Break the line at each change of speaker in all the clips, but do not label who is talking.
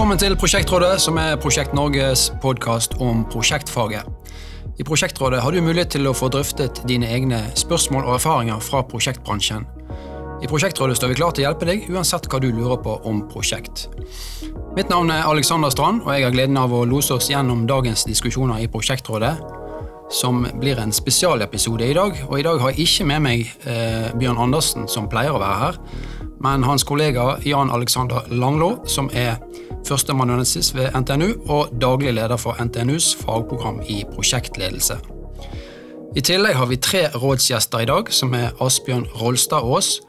Velkommen til Prosjektrådet, som er Prosjekt Norges podkast om prosjektfaget. I Prosjektrådet har du mulighet til å få drøftet dine egne spørsmål og erfaringer fra prosjektbransjen. I Prosjektrådet står vi klar til å hjelpe deg uansett hva du lurer på om prosjekt. Mitt navn er Alexander Strand, og jeg har gleden av å lose oss gjennom dagens diskusjoner i Prosjektrådet, som blir en spesialepisode i dag. Og i dag har jeg ikke med meg eh, Bjørn Andersen, som pleier å være her, men hans kollega Jan Alexander Langlå, som er førsteamanuensis ved NTNU og daglig leder for NTNUs fagprogram i prosjektledelse. I tillegg har vi tre rådsgjester i dag, som er Asbjørn Rolstad Aas,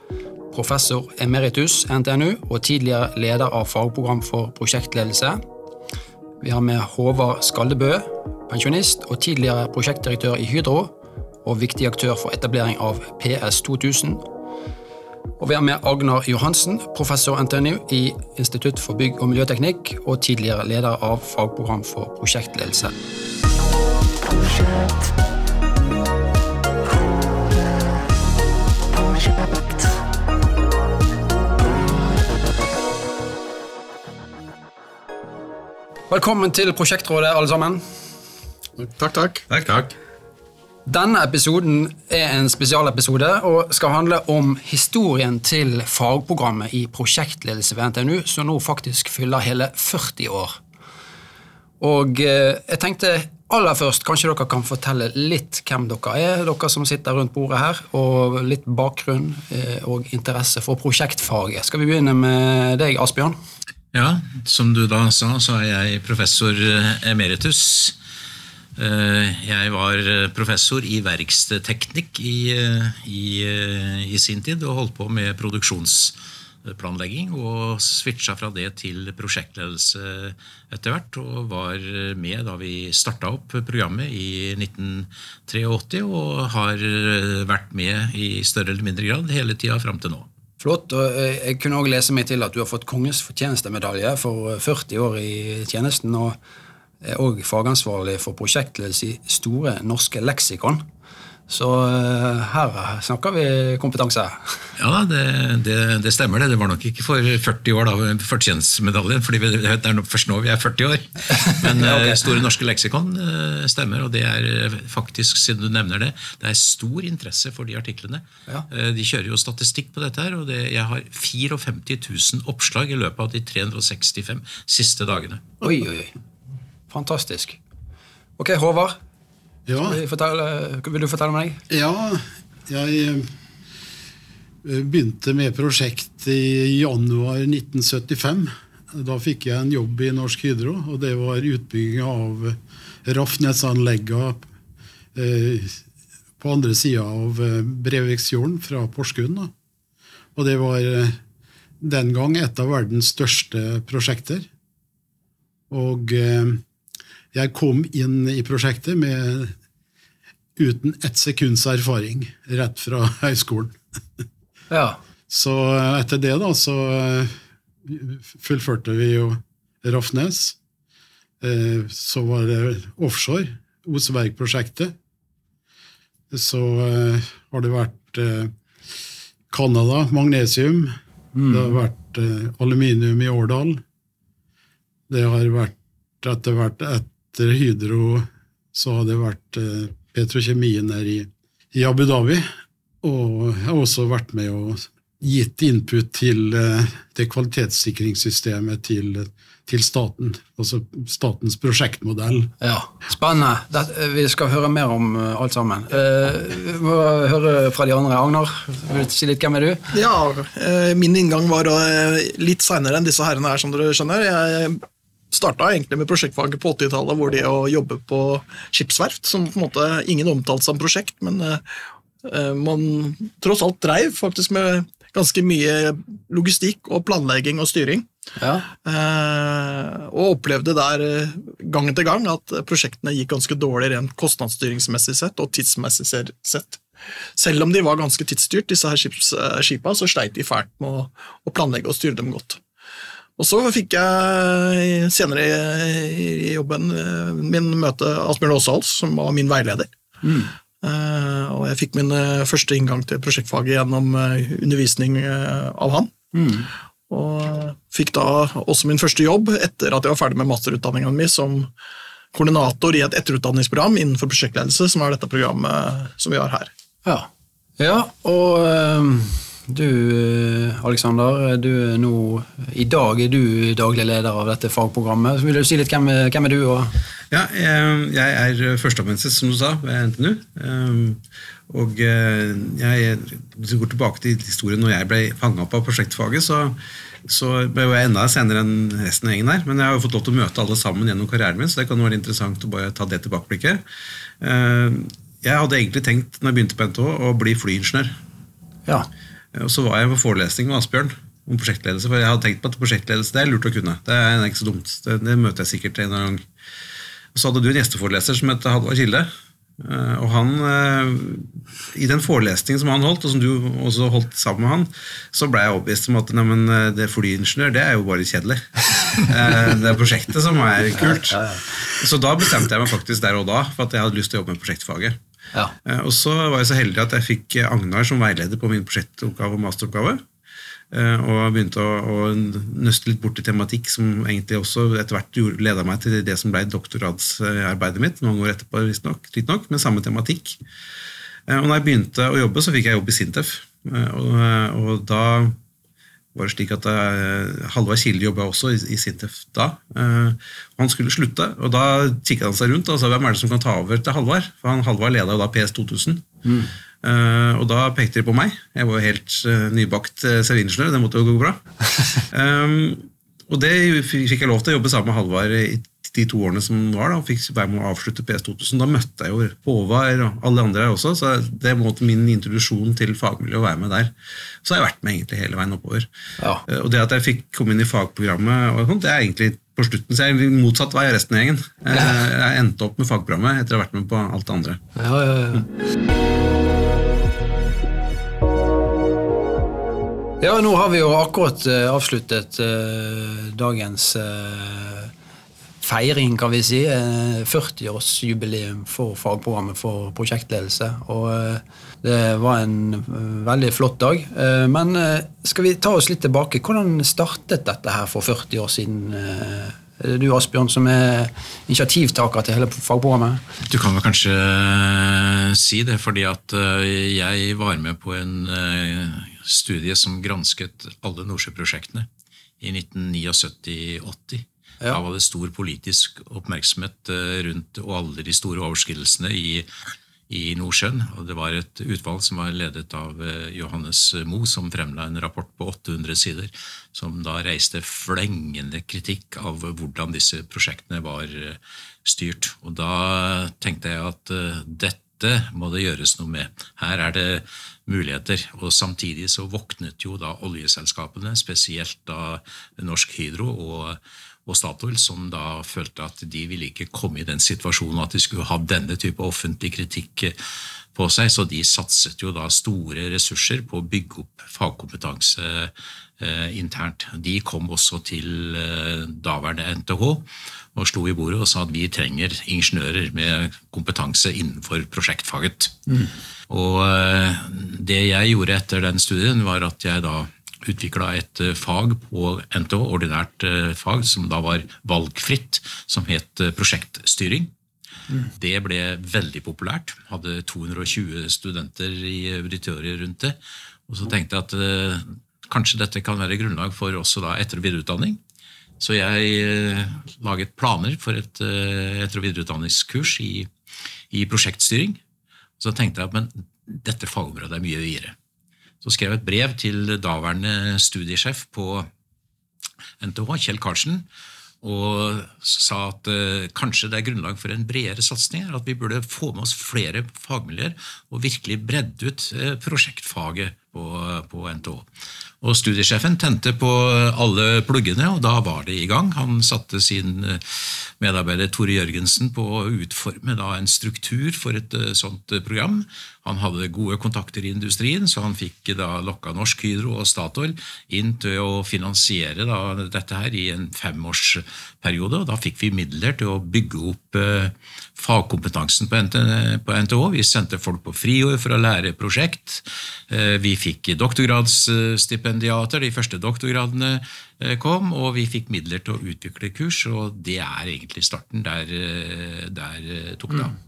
professor emeritus NTNU og tidligere leder av fagprogram for prosjektledelse. Vi har med Håvard Skaldebø, pensjonist og tidligere prosjektdirektør i Hydro, og viktig aktør for etablering av PS 2000 og vi har med Agnar Johansen, professor NTNU i Institutt for bygg- og miljøteknikk og tidligere leder av fagprogram for prosjektledelse. Velkommen til Prosjektrådet, alle sammen.
Takk, takk.
Takk, takk.
Denne episoden er en spesialepisode og skal handle om historien til fagprogrammet i prosjektledelse ved NTNU, som nå faktisk fyller hele 40 år. Og eh, jeg tenkte aller først kanskje dere kan fortelle litt hvem dere er, dere som sitter rundt bordet her, og litt bakgrunn eh, og interesse for prosjektfaget. Skal vi begynne med deg, Asbjørn?
Ja, som du da sa, så er jeg professor emeritus Eh, jeg var eh, professor i verkstedteknikk i, eh, i, i, sin tid og holdt på med produksjonsplanlegging. Og switcha fra det til prosjektledelse etter hvert. Og var med da vi starta opp programmet i 1983, og har vært med i større eller mindre grad hele tida fram til nå.
Flott. og Jeg kunne også lese meg til at du har fått Kongens fortjenestemedalje for 40 år i tjenesten. og er òg fagansvarlig for prosjektledelse i Store norske leksikon. Så uh, her snakker vi kompetanse.
Ja, det, det, det, stemmer det. Det var nok ikke for 40 år, da, fortjenstmedaljen. for det er først nå vi er 40 år. Men okay. Eh, Store norske leksikon uh, stemmer, og det er faktisk, siden du nevner det, det er stor interesse for de artiklene. Ja. De kjører jo statistikk på dette her, og det, jeg har 54 000 oppslag i løpet av de 365 siste dagene.
Oi, oi, oi. Fantastisk. Ok, Håvard.
Ja.
Fortelle, vil du fortelle meg?
Ja, jeg eh, begynte med prosjekt i januar 1975. Da fikk jeg en jobb i Norsk Hydro, og det var utbygging av Rafnesanleggene eh, på andre sida av eh, Breviksfjorden fra Porsgrunn. Og det var den gang et av verdens største prosjekter. Og jeg kom inn i prosjektet med uten ett sekunds erfaring rett fra høyskolen.
Ja.
Så etter det da, så eh, fullførte vi jo Rafnes. Eh, så var det offshore, Oseberg-prosjektet. Så eh, har det vært Canada, magnesium. Mm. Det har vært aluminium i Årdal. Det har vært etter hvert et etter Hydro så har det vært eh, petrokjemien her i, i, Abu Dhabi. Og jeg har også vært med og gitt input til eh, det kvalitetssikringssystemet til, til staten. Altså statens prosjektmodell.
Ja, Spennende. Det, vi skal høre mer om uh, alt sammen. Uh, vi må høre fra de andre. Agnar, vil du si litt hvem er du?
Ja, uh, Min inngang var litt seinere enn disse herrene her, som dere skjønner. Jeg starta egentlig med prosjektfaget på 80-tallet, hvor det å jobbe på skipsverft, som på en måte ingen omtalte som prosjekt, men uh, man tross alt dreiv faktisk med ganske mye logistikk og planlegging og styring. Ja. Uh, og opplevde der gang etter gang at prosjektene gikk ganske dårlig rent kostnadsstyringsmessig sett og tidsmessig sett. Selv om de var ganske tidsstyrt, disse her skipa, så sleit de fælt med å planlegge og styre dem godt. Og så fikk jeg senere i jobben eh, min møte Asbjørn Aasahls, som var min veileder. Mm. Uh, og jeg fikk min uh, første inngang til prosjektfaget gjennom undervisning av han. Mm. Og fikk da også min første jobb etter at jeg var ferdig med masterutdanningen min som koordinator i et etterutdanningsprogram innenfor prosjektledelse, som er dette programmet som vi har her.
Ja, ja og øhm, du Alexander, du er nå I dag er du daglig leder av dette fagprogrammet. Så vil du si litt hvem, hvem er du?
Ja, jeg er førsteamanuensis, som du sa, ved NTNU. Og jeg, hvis vi går tilbake til historien når jeg ble fanga opp av prosjektfaget, så, så ble jeg enda senere enn resten av gjengen her. Men jeg har jo fått lov til å møte alle sammen gjennom karrieren min, så det kan være interessant å bare ta det tilbakeblikket. Jeg hadde egentlig tenkt når jeg begynte på NTH, å bli flyingeniør.
Ja.
Og så var jeg på forelesning med Asbjørn om prosjektledelse, for jeg hadde tenkt på at prosjektledelse det er lurt å kunne. Det er ikke så dumt. Det, det møter jeg sikkert en gang. Og så hadde du en gjesteforeleser som het Halvard Kilde. Eh, og han, eh, I den forelesningen som han holdt, og som du også holdt sammen med han, så ble jeg overbevist om at nei, men, eh, det flyingeniør det er jo bare kjedelig. det er prosjektet som er kult. Så da bestemte jeg meg faktisk der og da for at jeg hadde lyst til å jobbe med prosjektfaget.
Ja.
Og så var jeg så heldig at jeg fikk Agnar som veileder på min prosjektoppgave og masteroppgave. Og begynte å, å nøste litt bort i tematikk som egentlig også etter hvert leda meg til det som ble doktorgradsarbeidet mitt, mange år etterpå, riktignok, med samme tematikk. Og når jeg begynte å jobbe, så fikk jeg jobb i Sintef. Og, og da var det slik at Halvard Kilde jobba også i, Sintef da. Han skulle slutte, og da kikket han seg rundt og sa hvem er det som kan ta over til Halvard? For han, Halvard leda jo da PS 2000. Mm. Uh, og da pekte de på meg. Jeg var jo helt nybakt uh, sivilingeniør. Det måtte jo gå bra. um, og det fikk jeg lov til å jobbe sammen med Halvard i de to årene som var. da, og fikk være med å avslutte PS 2000. Da møtte jeg jo Håvard og alle andre her også, så det måtte min introduksjon til fagmiljøet å være med der. Så har jeg vært med egentlig hele veien oppover. Ja. Uh, og det at jeg fikk komme inn i fagprogrammet, og sånt, det er egentlig på slutten, så jeg er motsatt vei av resten av gjengen. Jeg endte opp med fagprogrammet etter å ha vært med på alt det andre.
Ja, ja, ja. Ja, nå har vi jo akkurat uh, avsluttet dagens feiring, kan vi si. 40-årsjubileum for fagprogrammet for prosjektledelse. Og det var en veldig flott dag. Men skal vi ta oss litt tilbake? Hvordan startet dette her for 40 år siden? Det er du, Asbjørn, som er initiativtaker til hele fagprogrammet?
Du kan vel kanskje si det, fordi at jeg var med på en studie som gransket alle Nordsjø-prosjektene i 1979-80. Ja. Da var det stor politisk oppmerksomhet eh, rundt og alle de store overskridelsene i, i Nordsjøen. Og det var et utvalg som var ledet av eh, Johannes Moe, som fremla en rapport på 800 sider, som da reiste flengende kritikk av hvordan disse prosjektene var eh, styrt. Og da tenkte jeg at dette må det gjøres noe med. Her er det muligheter. Og samtidig så våknet jo da oljeselskapene, spesielt da Norsk Hydro og, og Statoil, som da følte at de ville ikke komme i den situasjonen at de skulle ha denne type offentlig kritikk på seg, så de satset jo da store ressurser på å bygge opp fagkompetanse eh, internt. De kom også til eh, daværende NTH og slo i bordet og sa at vi trenger ingeniører med kompetanse innenfor prosjektfaget. Mm. Og eh, det jeg gjorde etter den studien, var at jeg da utvikla et eh, fag på NTH, ordinært eh, fag, som da var valgfritt, som het prosjektstyring. Mm. Det ble veldig populært. Hadde 220 studenter i auditoriet rundt det. Og så tenkte jeg at kanskje dette kan være grunnlag for også da etter- og videreutdanning. Så jeg eh, laget planer for et eh, etter- og videreutdanningskurs i, i, prosjektstyring. Så tenkte jeg at men dette fagområdet er mye videre. Så skrev jeg et brev til daværende studiesjef på NTH, Kjell Karlsen, og sa at uh, kanskje det er grunnlag for en bredere satsing. At vi burde få med oss flere fagmiljøer og virkelig bredde ut uh, prosjektfaget på, på NTH. Og Studiesjefen tente på alle pluggene, og da var det i gang. Han satte sin eh, medarbeider Tore Jørgensen på å utforme en struktur for et eh, sånt eh, program. Han hadde gode kontakter i industrien, så han fikk da lokka Norsk Hydro og Statoil inn til å finansiere dette her i en femårsperiode. og Da fikk vi midler til å bygge opp fagkompetansen på NTH. Vi sendte folk på friår for å lære prosjekt. Vi fikk doktorgradsstipendiater, de første doktorgradene eh, kom, og vi fikk midler til å utvikle kurs, og det er egentlig starten. Der, eh, der eh, tok det av.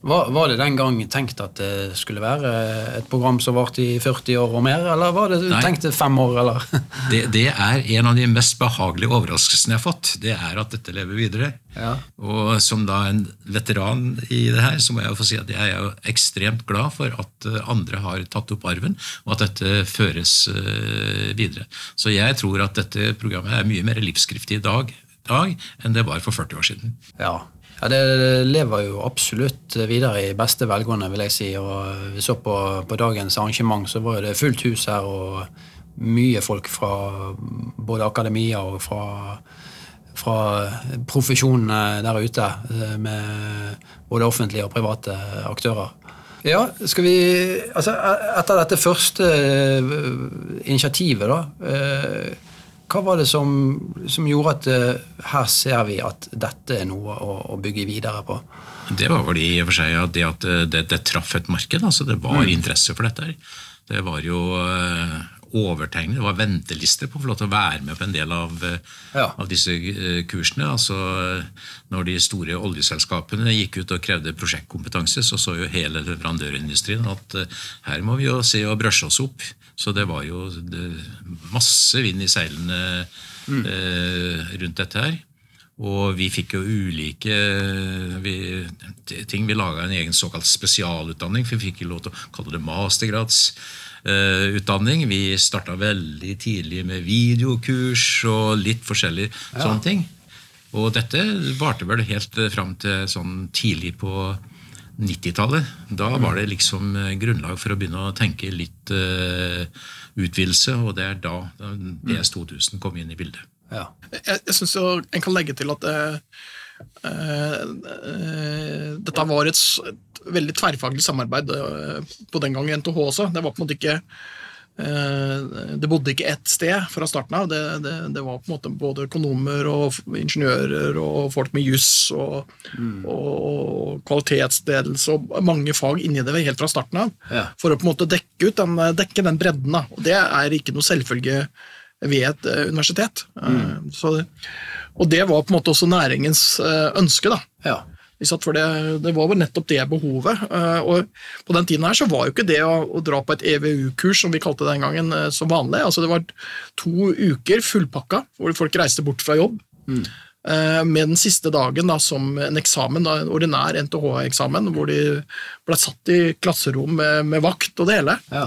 Var, var det den gang tenkt at det skulle være et program som varte i 40 år og mer, eller var det
Nei.
tenkt fem år, eller?
Det, det er en av de mest behagelige overraskelsene jeg har fått. Det er at dette lever videre.
Ja.
Og som da en veteran i det her, så må jeg jo få si at jeg er ekstremt glad for at eh, andre har tatt opp arven, og at dette føres eh, videre. Så jeg tror at dette programmet er mye mer livskriftig i dag, dag enn det var for 40 år siden.
Ja. Ja, det lever jo absolutt videre i beste velgående, vil jeg si. Og vi så på, på dagens arrangement, så var det fullt hus her, og mye folk fra både akademia og fra, fra profesjonene der ute, eh, med både offentlige og private aktører. Ja, skal vi Altså, etter dette første eh, initiativet, da. Eh, hva var det som, som gjorde at eh, her ser vi at dette er noe å, å bygge videre på?
Det var vel i og for seg at det at det, det, det traff et marked. altså Det var interesse for dette. her. Det var jo eh, overtegnet, det var ventelister på å få lov til å være med på en del av, eh,
Ja.
av disse eh, kursene. altså Når de store oljeselskapene gikk ut og krevde prosjektkompetanse, så så jo hele leverandørindustrien at eh, her må vi jo se og brøsje oss opp. Så det var jo det, masse vind i seilene eh, rundt dette her. Og vi fikk jo ulike vi, ting. Vi laga en egen såkalt spesialutdanning, for vi fikk jo lov til å kalle det mastergradsutdanning. vi starta veldig tidlig med videokurs og litt forskjellige sånne ting. Og dette varte vel helt eh, fram til sånn tidlig på 90-tallet. Da var det liksom eh, grunnlag for å begynne å tenke litt uh, utvidelse, og det er da DS 2000 kom inn i bildet.
Ja.
Jeg, jeg syns en kan legge til at eh, eh, eh, dette var et, et veldig tverrfaglig samarbeid eh, på den gang i NTH også. Det var på en måte ikke eh, det bodde ikke ett sted fra starten av. Det, det, det var på en måte både økonomer og ingeniører og folk med juss og, og kvalitetsledelse og mange fag inni det helt fra starten av.
Ja.
For å på en måte dekke, ut den, dekke den bredden. Da. Og det er ikke noe selvfølge ved et eh, universitet. Mm. så, og det var på en måte også næringens eh, ønske. da.
ja.
For det, det var vel nettopp det behovet. eh, Og på den tiden her så var jo ikke det å, å dra på et EVU-kurs, som vi kalte det den gangen, som så vanlig. Altså Det var to uker fullpakka, hvor folk reiste bort fra jobb. Mm. Med den siste dagen da som en eksamen, da, en ordinær NTH-eksamen, hvor de ble satt i klasserom med, med vakt og det hele.
ja.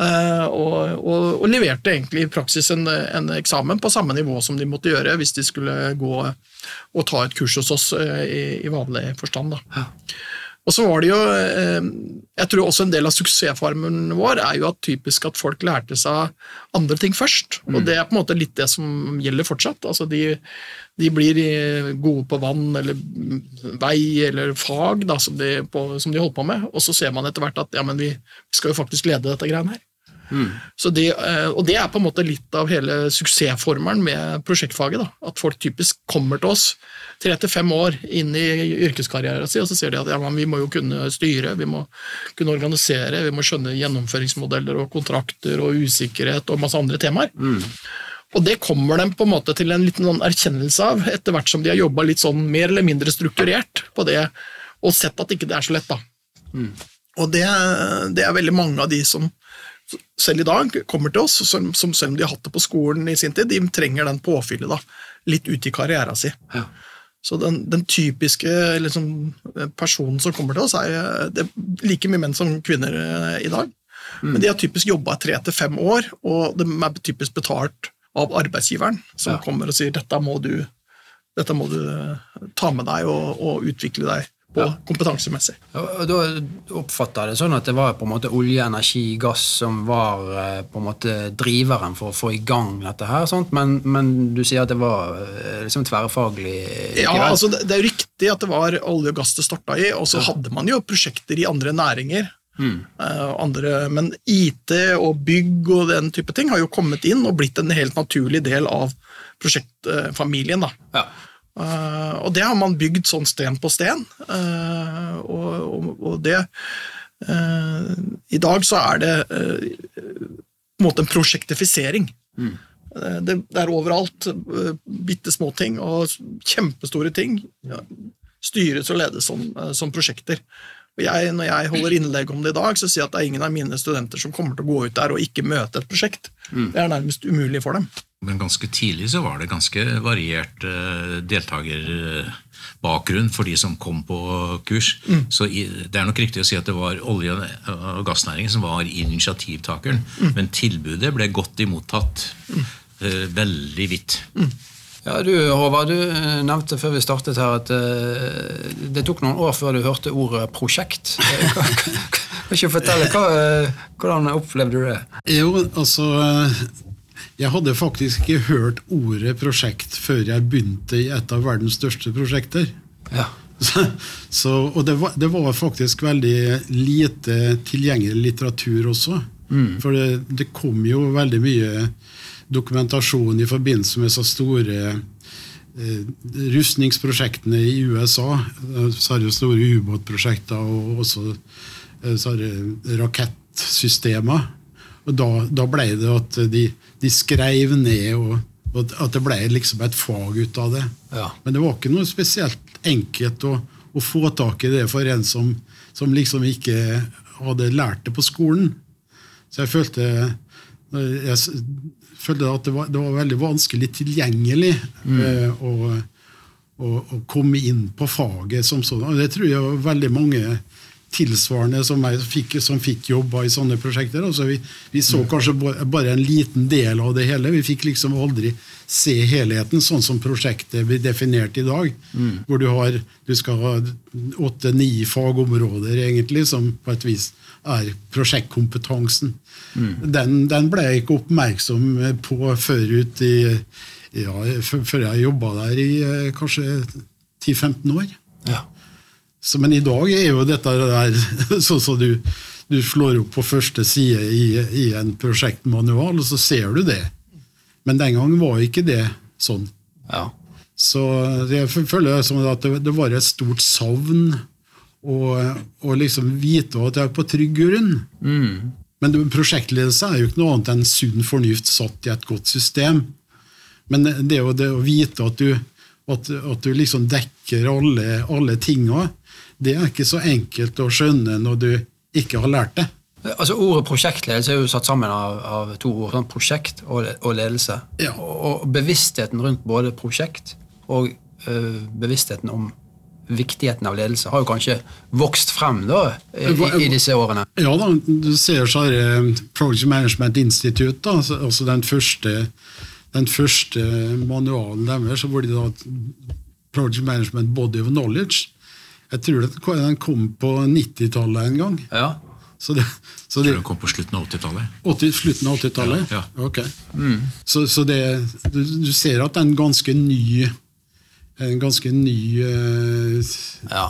Eh, og, og, og leverte egentlig i praksis en, en eksamen på samme nivå som de måtte gjøre hvis de skulle gå og ta et kurs hos oss eh, i, i vanlig forstand. Da. Og så var det jo, eh, jeg tror også En del av suksessformen vår er jo at typisk at folk lærte seg andre ting først. og Det er på en måte litt det som gjelder fortsatt. altså De, de blir eh, gode på vann eller vei eller fag da, som, de, på, som de holder på med, og så ser man etter hvert at ja, men vi skal jo faktisk lede dette greiene her. Så det, eh, og det er på en måte litt av hele suksessformelen med prosjektfaget. Da. At folk typisk kommer til oss tre til fem år inn i yrkeskarrieren sin, og så ser de at ja, vi må jo kunne styre, vi må kunne organisere, vi må skjønne gjennomføringsmodeller og kontrakter og usikkerhet og masse andre temaer. Og det kommer de på en måte til en liten sånn erkjennelse av etter hvert som de har jobba litt sånn mer eller mindre strukturert på det, og sett at ikke det er så lett. da. Og det, det er veldig mange av de som selv i dag kommer til oss, som, som selv om de har hatt det på skolen i sin tid, de trenger den påfyllet da, litt ut i karrieren sin.
Ja.
Så den, den typiske liksom, personen som kommer til oss, er det er like mye menn som kvinner eh, i dag. Men de har typisk jobba tre til fem år, og de er typisk betalt av arbeidsgiveren, som
Ja.
kommer og sier dette må du, dette må du eh, ta med deg og, og utvikle deg på kompetansemessig.
Da oppfatta jeg det sånn at det var på en måte olje, energi, gass som var eh, på en måte driveren for å få i gang dette her? Men, men du sier at det var eh, liksom tverrfaglig?
Ja, altså det, det er jo riktig at det var olje og gass det starta i, og så hadde man jo prosjekter i andre næringer. Mm. andre, men IT og bygg og den type ting har jo kommet inn og blitt en helt naturlig del av prosjektfamilien. da.
Ja.
Eh, og det har man bygd sånn sten på sten. eh, og, og, og det Eh, I dag så er det på en måte en prosjektifisering. Eh, Det, er overalt. Bitte små ting og kjempestore ting ja, styres og ledes som, som prosjekter. Og jeg, når jeg holder innlegg om det i dag, så sier jeg at det er ingen av mine studenter som kommer til å gå ut der og ikke møte et prosjekt. Det er nærmest umulig for dem.
Men ganske tidlig så var det ganske variert uh, deltakerbakgrunn for de som kom på kurs. Så i, det er nok riktig å si at det var olje- og gassnæringen som var initiativtakeren. Men tilbudet ble godt imottatt. Uh, veldig vidt.
Ja, du Håvard, du eh, nevnte før vi startet her at uh, det tok noen år før du hørte ordet prosjekt. Kan kan ikke fortelle, hva, eh, Hvordan opplevde du det?
Jo, altså Jeg hadde faktisk ikke hørt ordet prosjekt før jeg begynte i et av verdens største prosjekter.
Ja.
Så, så, og det var, det var faktisk veldig lite tilgjengelig litteratur også. For det, det kom jo veldig mye dokumentasjon i forbindelse med så store eh, rustningsprosjektene i USA. Eh, Så har jo store ubåtprosjekter og også eh, så rakettsystemer. Og da, da ble det at de, de skrev ned, og, og at det ble liksom et fag ut av det.
Ja.
Men det var ikke noe spesielt enkelt å, å få tak i det for en som, som liksom ikke hadde lært det på skolen. Så jeg følte, jeg følte at det var, det var veldig vanskelig tilgjengelig eh, å, å, å komme inn på faget som sånn. Og det tror jeg veldig mange tilsvarende som meg som fikk, som fikk jobba i sånne prosjekter. Altså vi, vi så kanskje bare en liten del av det hele. Vi fikk liksom aldri se helheten, sånn som prosjektet blir definert i dag. Hvor du, har, du skal ha åtte-ni fagområder, egentlig, som på et vis er prosjektkompetansen. Den, den ble jeg ikke oppmerksom på før ut i ja, før jeg jobba der i eh, kanskje 10-15 år.
Ja.
Så, men i dag er jo dette der sånn som du, du slår opp på første side i, i en prosjektmanual, og så ser du det. Men den gangen var ikke det sånn.
ja.
Så jeg føler det som at det, det var et stort savn å, liksom vite at jeg er på trygg grunn. Men prosjektledelse er jo ikke noe annet enn sunn fornuft satt i et godt system. Men det, å- det å vite at du, at, at du liksom dekker alle, alle tinga, det er ikke så enkelt å skjønne når du ikke har lært det.
Altså Ordet prosjektledelse er jo satt sammen av, av to ord. Sånn prosjekt og, og ledelse.
Ja.
Og, og bevisstheten rundt både prosjekt og øh, bevisstheten om viktigheten av ledelse har jo kanskje vokst frem da, i, i, disse årene.
Ja da, du ser så er Project Management Institute, da, altså- den første, den første manualen deres, så hvor de da Project Management Body of Knowledge. Jeg tror det, den kom på 90-tallet en gang.
Ja.
Så det, så det,
tror den kom på slutten av 80-tallet?
80, slutten av 80-tallet?
Ja,
Ok. Så, så det, du, du ser at det er en ganske ny en ganske ny eh,
ja.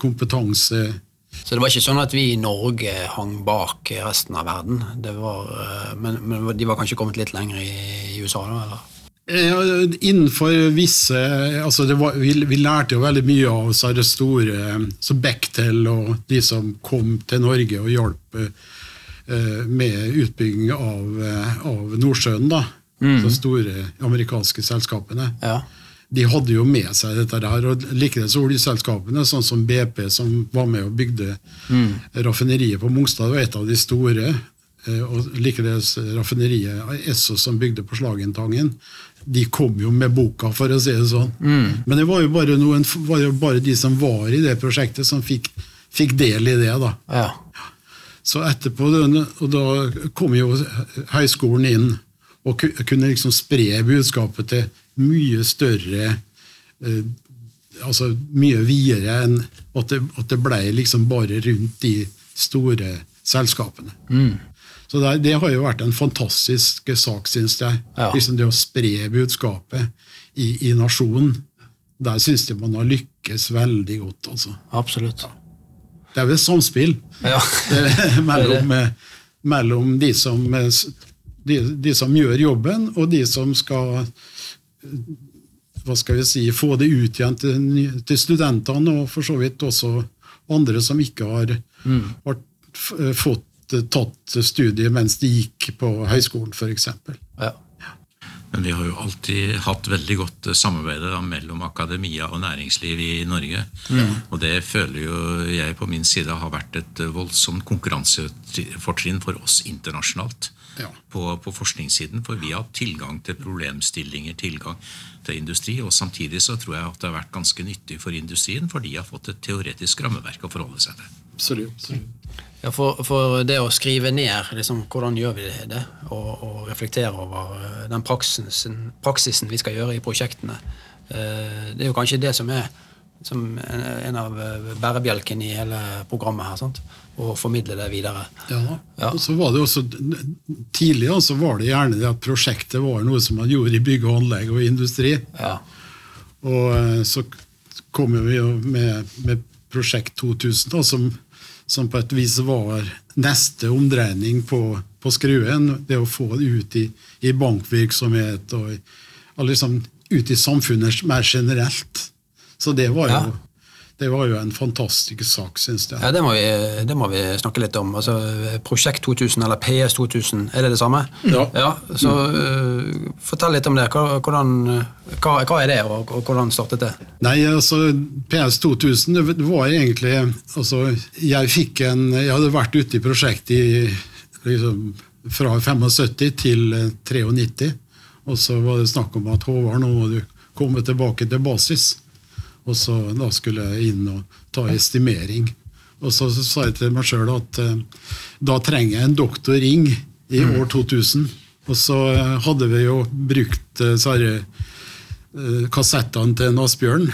kompetanse
Så det var ikke sånn at vi i Norge hang bak resten av verden. Det var, øh, men, men de var kanskje kommet litt lenger i, i USA, da? eller?
Ja, innenfor visse altså det var, vi, vi lærte jo veldig mye av så det store som Bechtel og de som kom til Norge og hjalp eh, med utbygging av, eh, av Nordsjøen. da, De store amerikanske selskapene.
Ja.
De hadde jo med seg dette her, og likeens oljeselskapene, sånn som BP, som var med og bygde raffineriet på Mongstad, var et av de store. eh, Og likeens raffineriet Esso, som bygde på Slagentangen. De kom jo med boka, for å si det sånn. Men det var jo bare, noen, var jo bare de som var i det prosjektet, som fikk, fikk del i det. da.
ja.
Så etterpå, og da kom jo høyskolen inn og kunne liksom spre budskapet til mye større eh, Altså mye videre enn at det, at det ble liksom bare rundt de store selskapene. Så det, det har jo vært en fantastisk sak, syns jeg.
Ja.
Liksom det å spre budskapet i, i nasjonen. Der syns jeg man har lykkes veldig godt. altså.
Absolutt.
Det er jo et samspill
Ja.
mellom, eh, mellom de, som, eh, de, de som gjør jobben, og de som skal hva skal vi si, få det ut igjen til, til studentene, og for så vidt også andre som ikke har, har eh, fått tatt studiet mens de gikk på høyskolen, f.eks.
Ja.
Men vi har jo alltid hatt veldig godt eh, samarbeid mellom akademia og næringsliv i Norge. Og det føler jo jeg på min side har vært et eh, voldsomt konkurransefortrinn for oss internasjonalt.
Ja.
På, på forskningssiden, for vi har hatt tilgang til problemstillinger, tilgang til industri. Og samtidig så tror jeg at det har vært ganske nyttig for industrien, for de har fått et teoretisk rammeverk å forholde seg til.
Absolutt.
Ja, for, for det å skrive ned liksom, hvordan gjør vi det, og, og reflektere over eh, den praksisen, praksisen vi skal gjøre i prosjektene, eh, det er jo kanskje det som er som en, av eh, bærebjelkene i hele programmet her. sant? Å formidle det videre.
Ja.
Ja.
Og så var det også, Tidligere så var det gjerne det at prosjektet var noe som man gjorde i bygg og anlegg og industri.
Ja.
Og så kom vi jo med, med Prosjekt 2000, da, som, som på et vis var neste omdreining på, på skruen. Det å få det ut i, i bankvirksomhet og, og liksom ut i samfunnet mer generelt. Så det var jo,
Ja.
Det var jo en fantastisk sak, syns jeg.
Ja, det må, vi, det må vi snakke litt om. Altså, Prosjekt 2000, eller PS 2000, er det det samme?
Ja.
ja så uh, Fortell litt om det. Hvordan, hva, hva er det, og, og hvordan startet det?
Nei, altså PS 2000 det var egentlig altså, Jeg fikk en Jeg hadde vært ute i prosjektet i, liksom, fra 75 til eh, 93. Og så var det snakk om at Håvard, nå må du komme tilbake til basis. Og så da skulle jeg inn og ta estimering. Og så, så sa jeg til meg sjøl at eh, da trenger jeg en doktor Ring i år 2000. Og så eh, hadde vi jo brukt uh, eh, kassettene til en Asbjørn.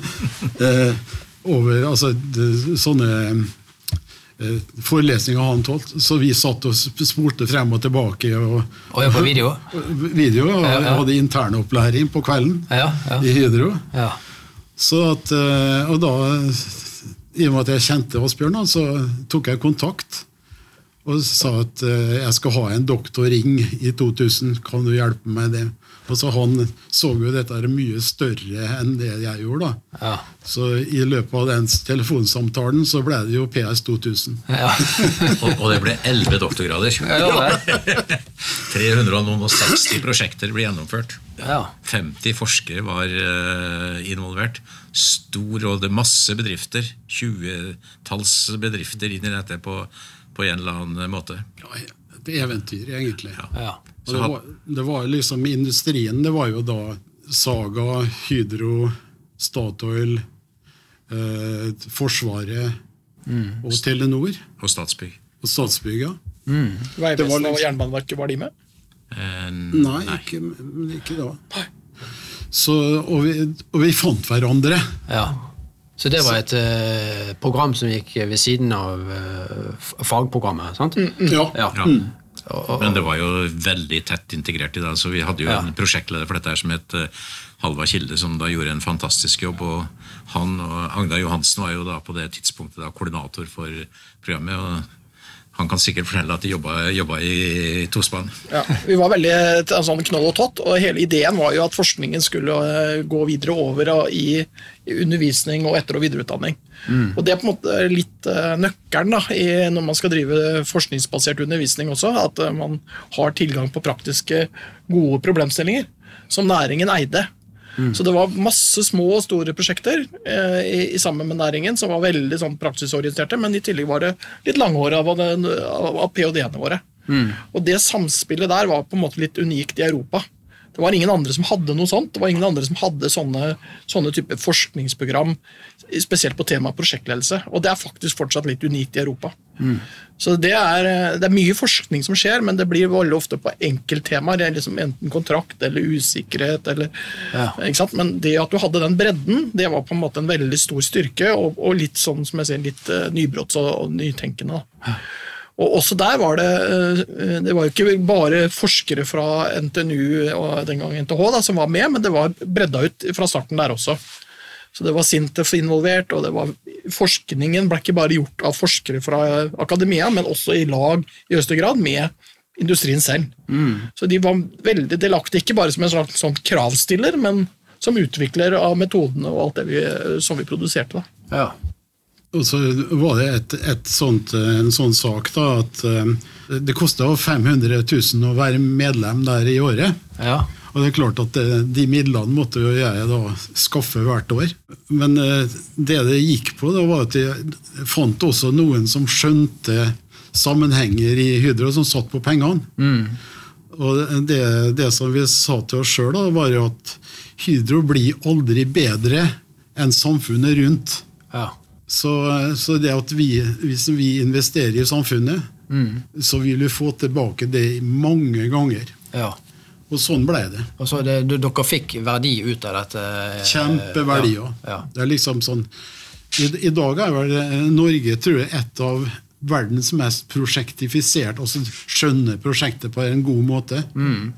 eh, over, altså, de, sånne eh, forelesninger han holdt. Så vi satt og sp- spolte frem og tilbake. Og,
Og jeg på video?
video, og
Ja, ja.
hadde internopplæring på kvelden
Ja, ja.
i Hydro.
ja.
At, eh, og da, i og med at jeg kjente Asbjørn, så tok jeg kontakt og sa at eh, jeg skal ha en doktorring i 2000, kan du hjelpe meg med det? Og så Han så jo dette mye større enn det jeg gjorde. da.
Ja.
Så i løpet av den telefonsamtalen så ble det jo PS 2000.
ja.
Og, og det ble 11 doktorgrader.
ja, det.
360 prosjekter ble gjennomført.
ja.
50 forskere var eh, involvert. Stor og det er masse bedrifter. 20-talls bedrifter inn i dette på, på en eller annen måte.
Ja, Ja, et eventyr, egentlig.
ja.
Og det, var, det var liksom Industrien det var jo da Saga, Hydro, Statoil, eh, Forsvaret og Telenor
Og Statsbygg.
og Statsbygg. ja. Mm. var
Vegvesenet og
liksom-
Jernbaneverket, var de med?
Eh,
Nei, Ikke, ikke da. Så, og, vi, og vi fant hverandre.
ja. Så det var et eh, program som gikk ved siden av eh, fagprogrammet, sant?
Ja.
Ja.
Ja.
Og, og,
Men det var jo veldig tett integrert i det. så Vi hadde jo
Ja.
en prosjektleder for dette her som het eh, Halvard Kilde, som da gjorde en fantastisk jobb. og Han og Agda Johansen var jo da på det tidspunktet da koordinator for programmet. og Han kan sikkert fortelle at de jobba, jobba i tospann.
Ja, vi var veldig sånn knoll og tott, og hele ideen var jo at forskningen skulle eh, gå videre over i, i undervisning og etter- og videreutdanning. Og Det er på en måte litt eh, nøkkelen da, i, når man skal drive forskningsbasert undervisning også, at eh, man har tilgang på praktiske, gode problemstillinger som næringen eide. Så det var masse små og store prosjekter eh, i, i sammen med næringen som var veldig sånn praksisorienterte, men i tillegg var det litt langhåra av, av, av ph.d.-ene våre. Og det samspillet der var på en måte litt unikt i Europa. Det var ingen andre som hadde noe sånt. Det var ingen andre som hadde sånne, sånne type forskningsprogram, spesielt på temaet prosjektledelse. Og det er faktisk fortsatt litt unikt i Europa. Så det er, det er mye forskning som skjer, men det blir veldig ofte på enkelttemaer. Er liksom enten kontrakt eller usikkerhet. Eller,
Ja.
ikke sant? Men det at du hadde den bredden, det var på en måte en veldig stor styrke, og, og litt sånn som jeg sier, litt uh, nybrotts- og, og nytenkende. Da. Og også der var det eh, Det var ikke bare forskere fra NTNU og den gang NTH da, som var med, men det var bredda ut fra starten der også. Så det var Sintef involvert, og det var forskningen ble ikke bare gjort av forskere fra akademia, men også i lag i høyeste grad med industrien selv. Så de var veldig delaktige, ikke bare som en slags sånn kravstiller, men som utvikler av metodene og alt det vi, som vi produserte. Da.
ja.
Og så var det et, et sånt, en sånn sak da, at eh, det kosta 500 000 å være medlem der i året.
Ja.
Og det er klart at De midlene måtte jo jeg da skaffe hvert år. Men eh, det det gikk på, da var at jeg fant også noen som skjønte sammenhenger i Hydro, som satt på pengene. Og det, det som vi sa til oss sjøl, var jo at Hydro blir aldri bedre enn samfunnet rundt.
Ja.
Så, så det at vi, hvis vi investerer i samfunnet, så vil vi få tilbake det mange ganger.
ja.
Og sånn ble det.
Og så det, dere fikk verdi ut av dette? eh,
Kjempeverdier.
Ja. ja.
Det er liksom sånn I, I dag er vel eh, Norge tror jeg, et av verdens mest prosjektifisert, altså skjønner prosjektet på en god måte.
Mm.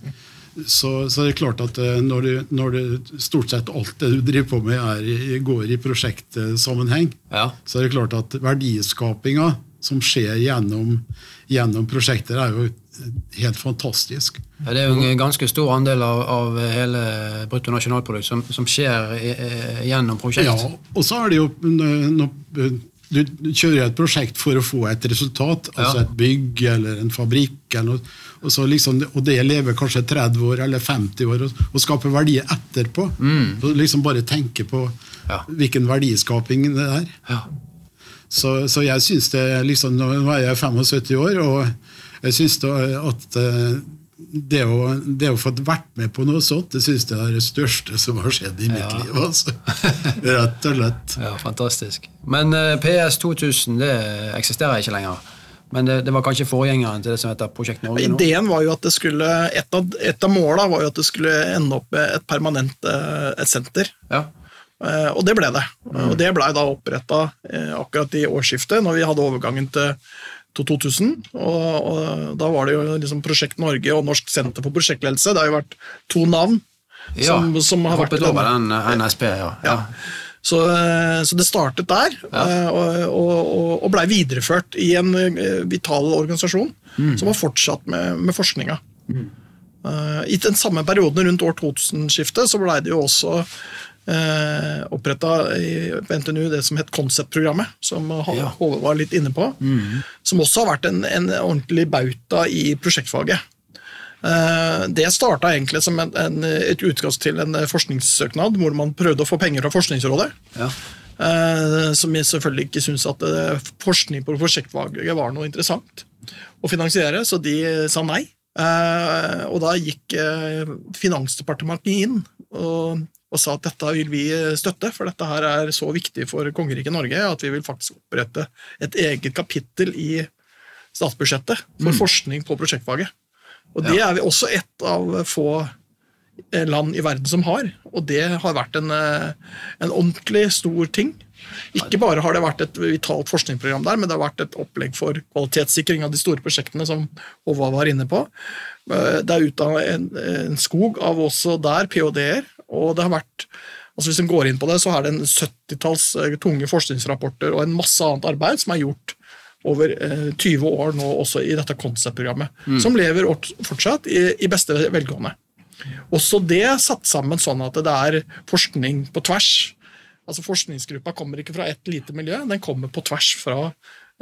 Så, så det er klart at eh, når, du, når du, stort sett alt det du driver på med, er, går i prosjektsammenheng,
Ja.
så er det klart at verdiskapinga som skjer gjennom, gjennom prosjekter, er jo helt fantastisk.
Ja, Det er jo en ganske stor andel av, av hele bruttonasjonalprodukt som, som skjer i, i, gjennom prosjekt.
Ja, og så er det jo når du du kjører et prosjekt for å få et resultat, altså
Ja.
et bygg eller en fabrikk, eller noe, og, så liksom, og det lever kanskje 30 år eller 50 år, og, og skaper verdier etterpå. Så liksom bare tenke på
Ja.
hvilken verdiskaping det er.
Ja.
Så, så jeg syns det liksom, Nå er jeg 75 år, og jeg syns at eh, det å, det å få vært med på noe sånt, det syns jeg er det største som har skjedd i mitt
Ja.
liv. Altså. Rett og slett.
ja, fantastisk. Men eh, PS 2000 det eksisterer ikke lenger. Men det, det var kanskje forgjengeren til det som heter Prosjekt Norge nå?
Ideen var jo at det skulle, Et av, et av måla var jo at det skulle ende opp med et permanent eh, et senter.
Ja.
Eh, Og det ble det. Og det blei da oppretta akkurat i årsskiftet, når vi hadde overgangen til til 2000. Og, og da var det jo liksom Prosjekt Norge og Norsk senter for prosjektledelse. Det har jo vært to navn
Ja,
som, som har vært
over den eh, NSP, ja.
Ja. Så, eh, så det startet der, ja. og, og, og, og blei videreført i en eh, vital organisasjon som har fortsatt med, med forskninga. Mm. I den samme perioden rundt år 2000-skiftet så blei det jo også eh, oppretta på NTNU det som het Konsept-programmet, som
Ja.
Håvard var litt inne på. Som også har vært en, en ordentlig bauta i prosjektfaget. Eh, Det starta egentlig som en, en, et utkast til en forskningssøknad, hvor man prøvde å få penger fra Forskningsrådet.
Ja.
Eh, Som jeg selvfølgelig ikke syntes at eh, forskning på prosjektfaget var noe interessant å finansiere, så de sa nei. Og da gikk Finansdepartementet inn og, og sa at dette vil vi støtte, for dette her er så viktig for kongeriket Norge at vi vil faktisk opprette et eget kapittel i statsbudsjettet for forskning på prosjektfaget. Og det er vi også ett av få eh, land i verden som har, og det har vært en, eh, en ordentlig stor ting. Ikke bare har det vært et vitalt forskningsprogram der, men det har vært et opplegg for kvalitetssikring av de store prosjektene, som Håvard var inne på. Eh, Det er utdannet en, en skog av også der ph.d.-er, og det har vært altså Hvis en går inn på det, så er det en 70-talls eh, tunge forskningsrapporter og en masse annet arbeid som er gjort over eh, 20 år nå også i dette konseptprogrammet, mm. som lever fortsatt i, i beste velgående. Også det satt sammen sånn at det er forskning på tvers. Altså Forskningsgruppa kommer ikke fra ett lite miljø, den kommer på tvers fra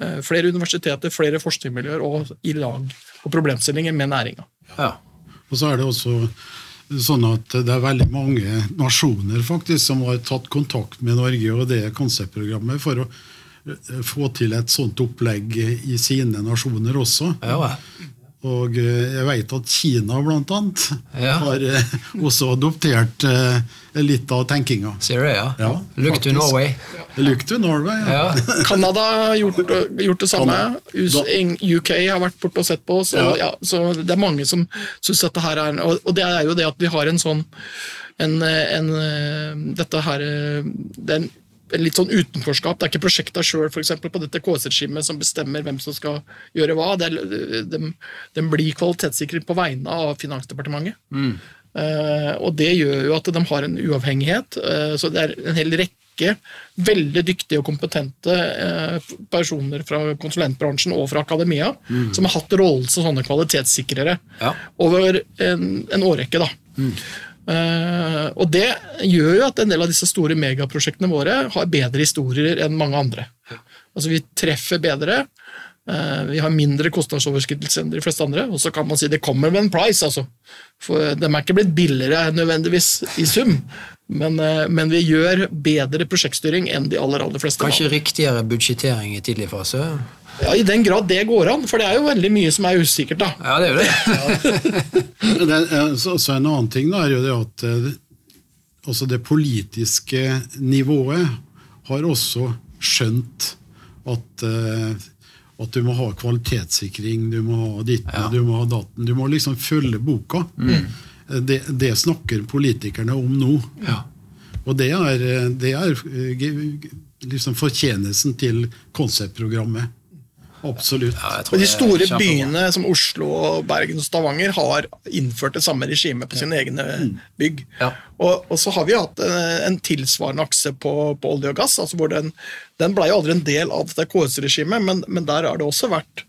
eh, flere universiteter, flere forskningsmiljøer og i lag på problemstillinger med næringa.
Ja.
Og så er det også sånn at det er veldig mange nasjoner faktisk som har tatt kontakt med Norge og det konseptprogrammet for å eh, få til et sånt opplegg i sine nasjoner også.
Ja.
Og eh, jeg vet at Kina blant annet
Ja.
har eh, også adoptert eh, litt av tenkinga.
Ser du det, ja?
Ja,
Look to. Norway.
Look to Norway. Ja.
Ja.
Canada har gjort, gjort det samme. UK har vært borte og sett på oss. Og, ja, så det er mange som syns dette her er og, det er jo det at vi har en sånn en, en, Dette her det er en, en litt sånn utenforskap. Det er ikke prosjekta sjøl på dette KS-regimet som bestemmer hvem som skal gjøre hva. den er, de, de blir kvalitetssikret på vegne av Finansdepartementet. Eh, og det gjør jo at de har en uavhengighet. Uh, så det er en hel rekke veldig dyktige og kompetente uh, personer fra konsulentbransjen og fra akademia som har hatt rollen som sånne kvalitetssikrere
Ja.
over en, en årrekke. da. Eh, og det gjør jo at en del av disse store megaprosjektene våre har bedre historier enn mange andre. Altså vi treffer bedre. eh, Vi har mindre kostnadsoverskridelse enn de fleste andre, og så kan man si det kommer med en price, altså. For de er ikke blitt billigere nødvendigvis i sum, men, eh, men vi gjør bedre prosjektstyring enn de aller, aller fleste.
Kanskje riktigere budsjettering i tidlig fase?
Ja, I den grad det går an, for det er jo veldig mye som er usikkert. da.
Ja, det gjør det.
Det, er- så, så en annen ting da, er jo det at eh, også det politiske nivået har også skjønt at, eh, at du må ha kvalitetssikring, du må ha ditten,
Ja.
du må ha datten. Du må liksom følge boka. Mm. Det, det snakker politikerne om nå.
Ja.
Og det er, eh, det er eh, liksom fortjenesten til konseptprogrammet. Absolutt.
Ja,
Og de store byene som Oslo, Bergen og Stavanger har innført det samme regimet på sine egne bygg.
Ja.
Og, og så har vi hatt en, en tilsvarende akse på, på olje og gass. altså Den, den ble jo aldri en del av det KS-regimet, men, men der har det også vært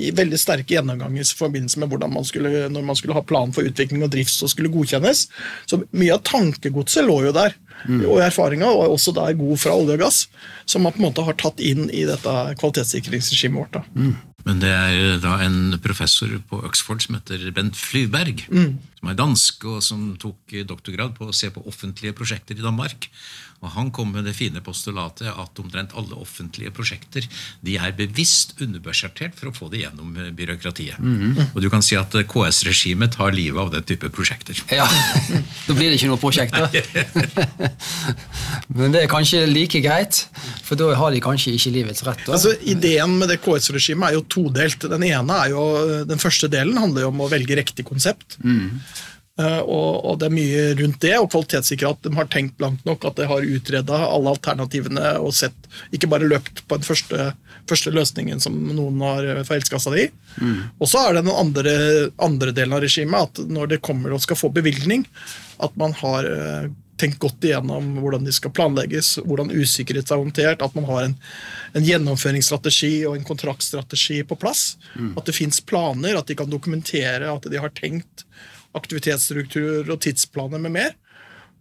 i veldig sterke gjennomganger i forbindelse med hvordan man skulle, når man skulle ha plan for utvikling og drift som skulle godkjennes. Så mye av tankegodset lå jo der, og erfaringa og også der god fra olje og gass, som man på en måte har tatt inn i dette kvalitetssikringsregimet vårt. da.
Men det er da en professor på Oxford som heter Bent Flyberg, som er dansk og som tok doktorgrad på å se på offentlige prosjekter i Danmark. Og Han kom med det fine postulatet at omtrent alle offentlige prosjekter de er bevisst underbudsjettert for å få det gjennom eh, byråkratiet. Og du kan si at eh, KS-regimet tar livet av den type prosjekter.
Ja, Da blir det ikke noe prosjekt, da. Men det er kanskje like greit, for da har de kanskje ikke livets rett. Da.
Altså, ideen med det KS-regimet er jo todelt. Den ene er jo, den første delen handler jo om å velge riktig konsept. Eh, og, og det er mye rundt det, og kvalitetssikre at de har tenkt langt nok, at de har utreda alle alternativene og sett, ikke bare løpt på den første, første løsningen som noen har forelska seg i. Og så er det den andre, andre delen av regimet, at når det kommer og skal få bevilgning, at man har eh, tenkt godt igjennom hvordan de skal planlegges, hvordan usikkerhet er håndtert, at man har en, en gjennomføringsstrategi og en kontraktstrategi på plass. At det fins planer, at de kan dokumentere at de har tenkt aktivitetsstrukturer og tidsplaner med mer.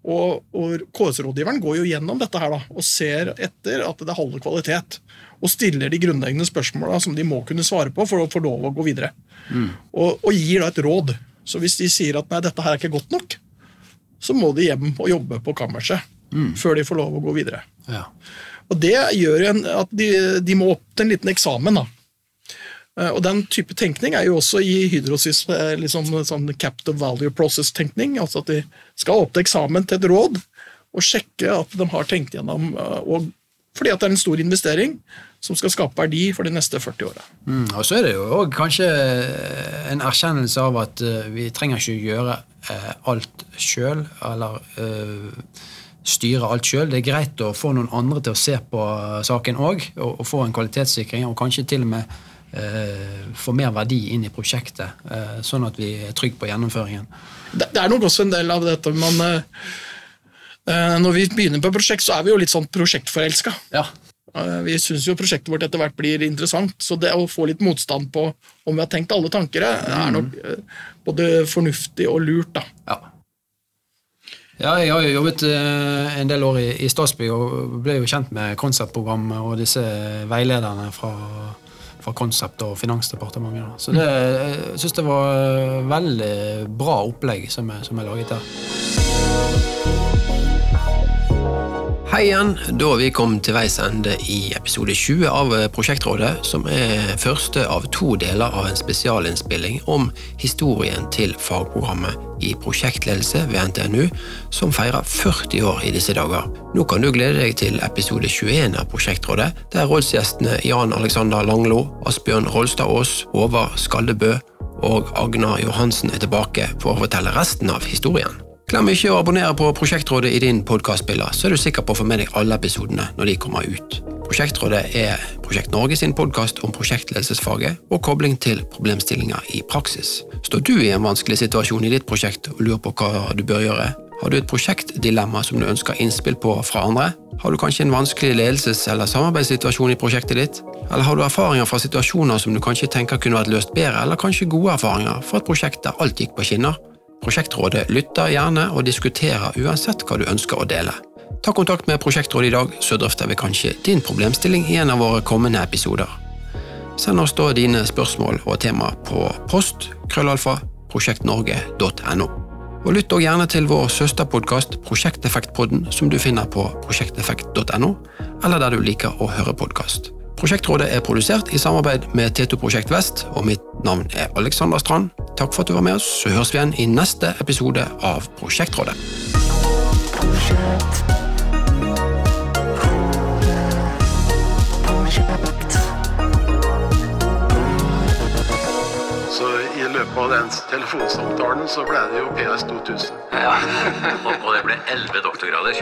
Og, og KS-rådgiveren går jo gjennom dette her da, og ser etter at det holder kvalitet. Og stiller de grunnleggende spørsmåla som de må kunne svare på for å få lov å gå videre. Og, og gir da et råd. Så hvis de sier at nei, dette her er ikke godt nok, så må de hjem og jobbe på kammerset før de får lov å gå videre.
Ja.
Og det gjør en, at de, de må opp til en liten eksamen. da. Eh, Og Den type tenkning er jo også i Hydrosys eh, liksom sånn captive value process-tenkning. altså At de skal opp til eksamen til et råd og sjekke at de har tenkt gjennom eh, og Fordi at det er en stor investering som skal skape verdi for de neste 40 åra.
Mm, og så er det jo også kanskje en erkjennelse av at vi trenger ikke gjøre alt sjøl, eller eh, styre alt sjøl. Det er greit å få noen andre til å se på saken òg, og, og få en kvalitetssikring, og kanskje til og med eh, få mer verdi inn i prosjektet, eh, sånn at vi er trygge på gjennomføringen.
Det, det er nok også en del av dette man eh, Når vi begynner på prosjekt, så er vi jo litt sånn prosjektforelska.
Ja.
Vi syns jo prosjektet vårt etter hvert blir interessant, så det å få litt motstand på om vi har tenkt alle tanker, er nok eh, både fornuftig og lurt. da.
Ja. Ja, jeg har jo jobbet en del år i, i Statsbygg og ble jo kjent med konseptprogrammet og disse veilederne fra, fra Concept og Finansdepartementet. Så det, jeg syns det var veldig bra opplegg som er, som er laget der. Hei igjen. Da vi kommet til veis ende i episode 20 av Prosjektrådet, som er første av to deler av en spesialinnspilling om historien til fagprogrammet i prosjektledelse ved NTNU, som feirer 40 år i disse dager. Nå kan du glede deg til episode 21 av Prosjektrådet, der rådsgjestene Jan Alexander Langlo, Asbjørn Rolstad Aas, Håvard Skaldebø og Agnar Johansen er tilbake for å fortelle resten av historien. Glem ikke å abonnere på Prosjektrådet i din podkastspiller, så er du sikker på å få med deg alle episodene når de kommer ut. Prosjektrådet er Prosjekt Norge sin podkast om prosjektledelsesfaget og kobling til problemstillinger i praksis. Står du i en vanskelig situasjon i ditt prosjekt og lurer på hva du bør gjøre? Har du et prosjektdilemma som du ønsker innspill på fra andre? Har du kanskje en vanskelig ledelses- eller samarbeidssituasjon i prosjektet ditt? Eller har du erfaringer fra situasjoner som du kanskje tenker kunne vært løst bedre, eller kanskje gode erfaringer fra et prosjekt der alt gikk på skinner? Prosjektrådet lytter gjerne og diskuterer uansett hva du ønsker å dele.
Ta kontakt med Prosjektrådet i dag, så drøfter vi kanskje din problemstilling i en av våre kommende episoder. Send oss da dine spørsmål og tema på post krøllalfa prosjektnorge.no. Og lytt også gjerne til vår søsterpodkast Prosjekteffektpodden, som du finner på prosjekteffekt.no, eller der du liker å høre podkast. Prosjektrådet er produsert i samarbeid med T2 Prosjekt Vest, og mitt navn er Alexander Strand. Takk for at du var med oss, så høres vi igjen i neste episode av Prosjektrådet.
Så i løpet av den telefonsamtalen så ble det jo PS 2000.
Ja, Og det ble elleve doktorgrader.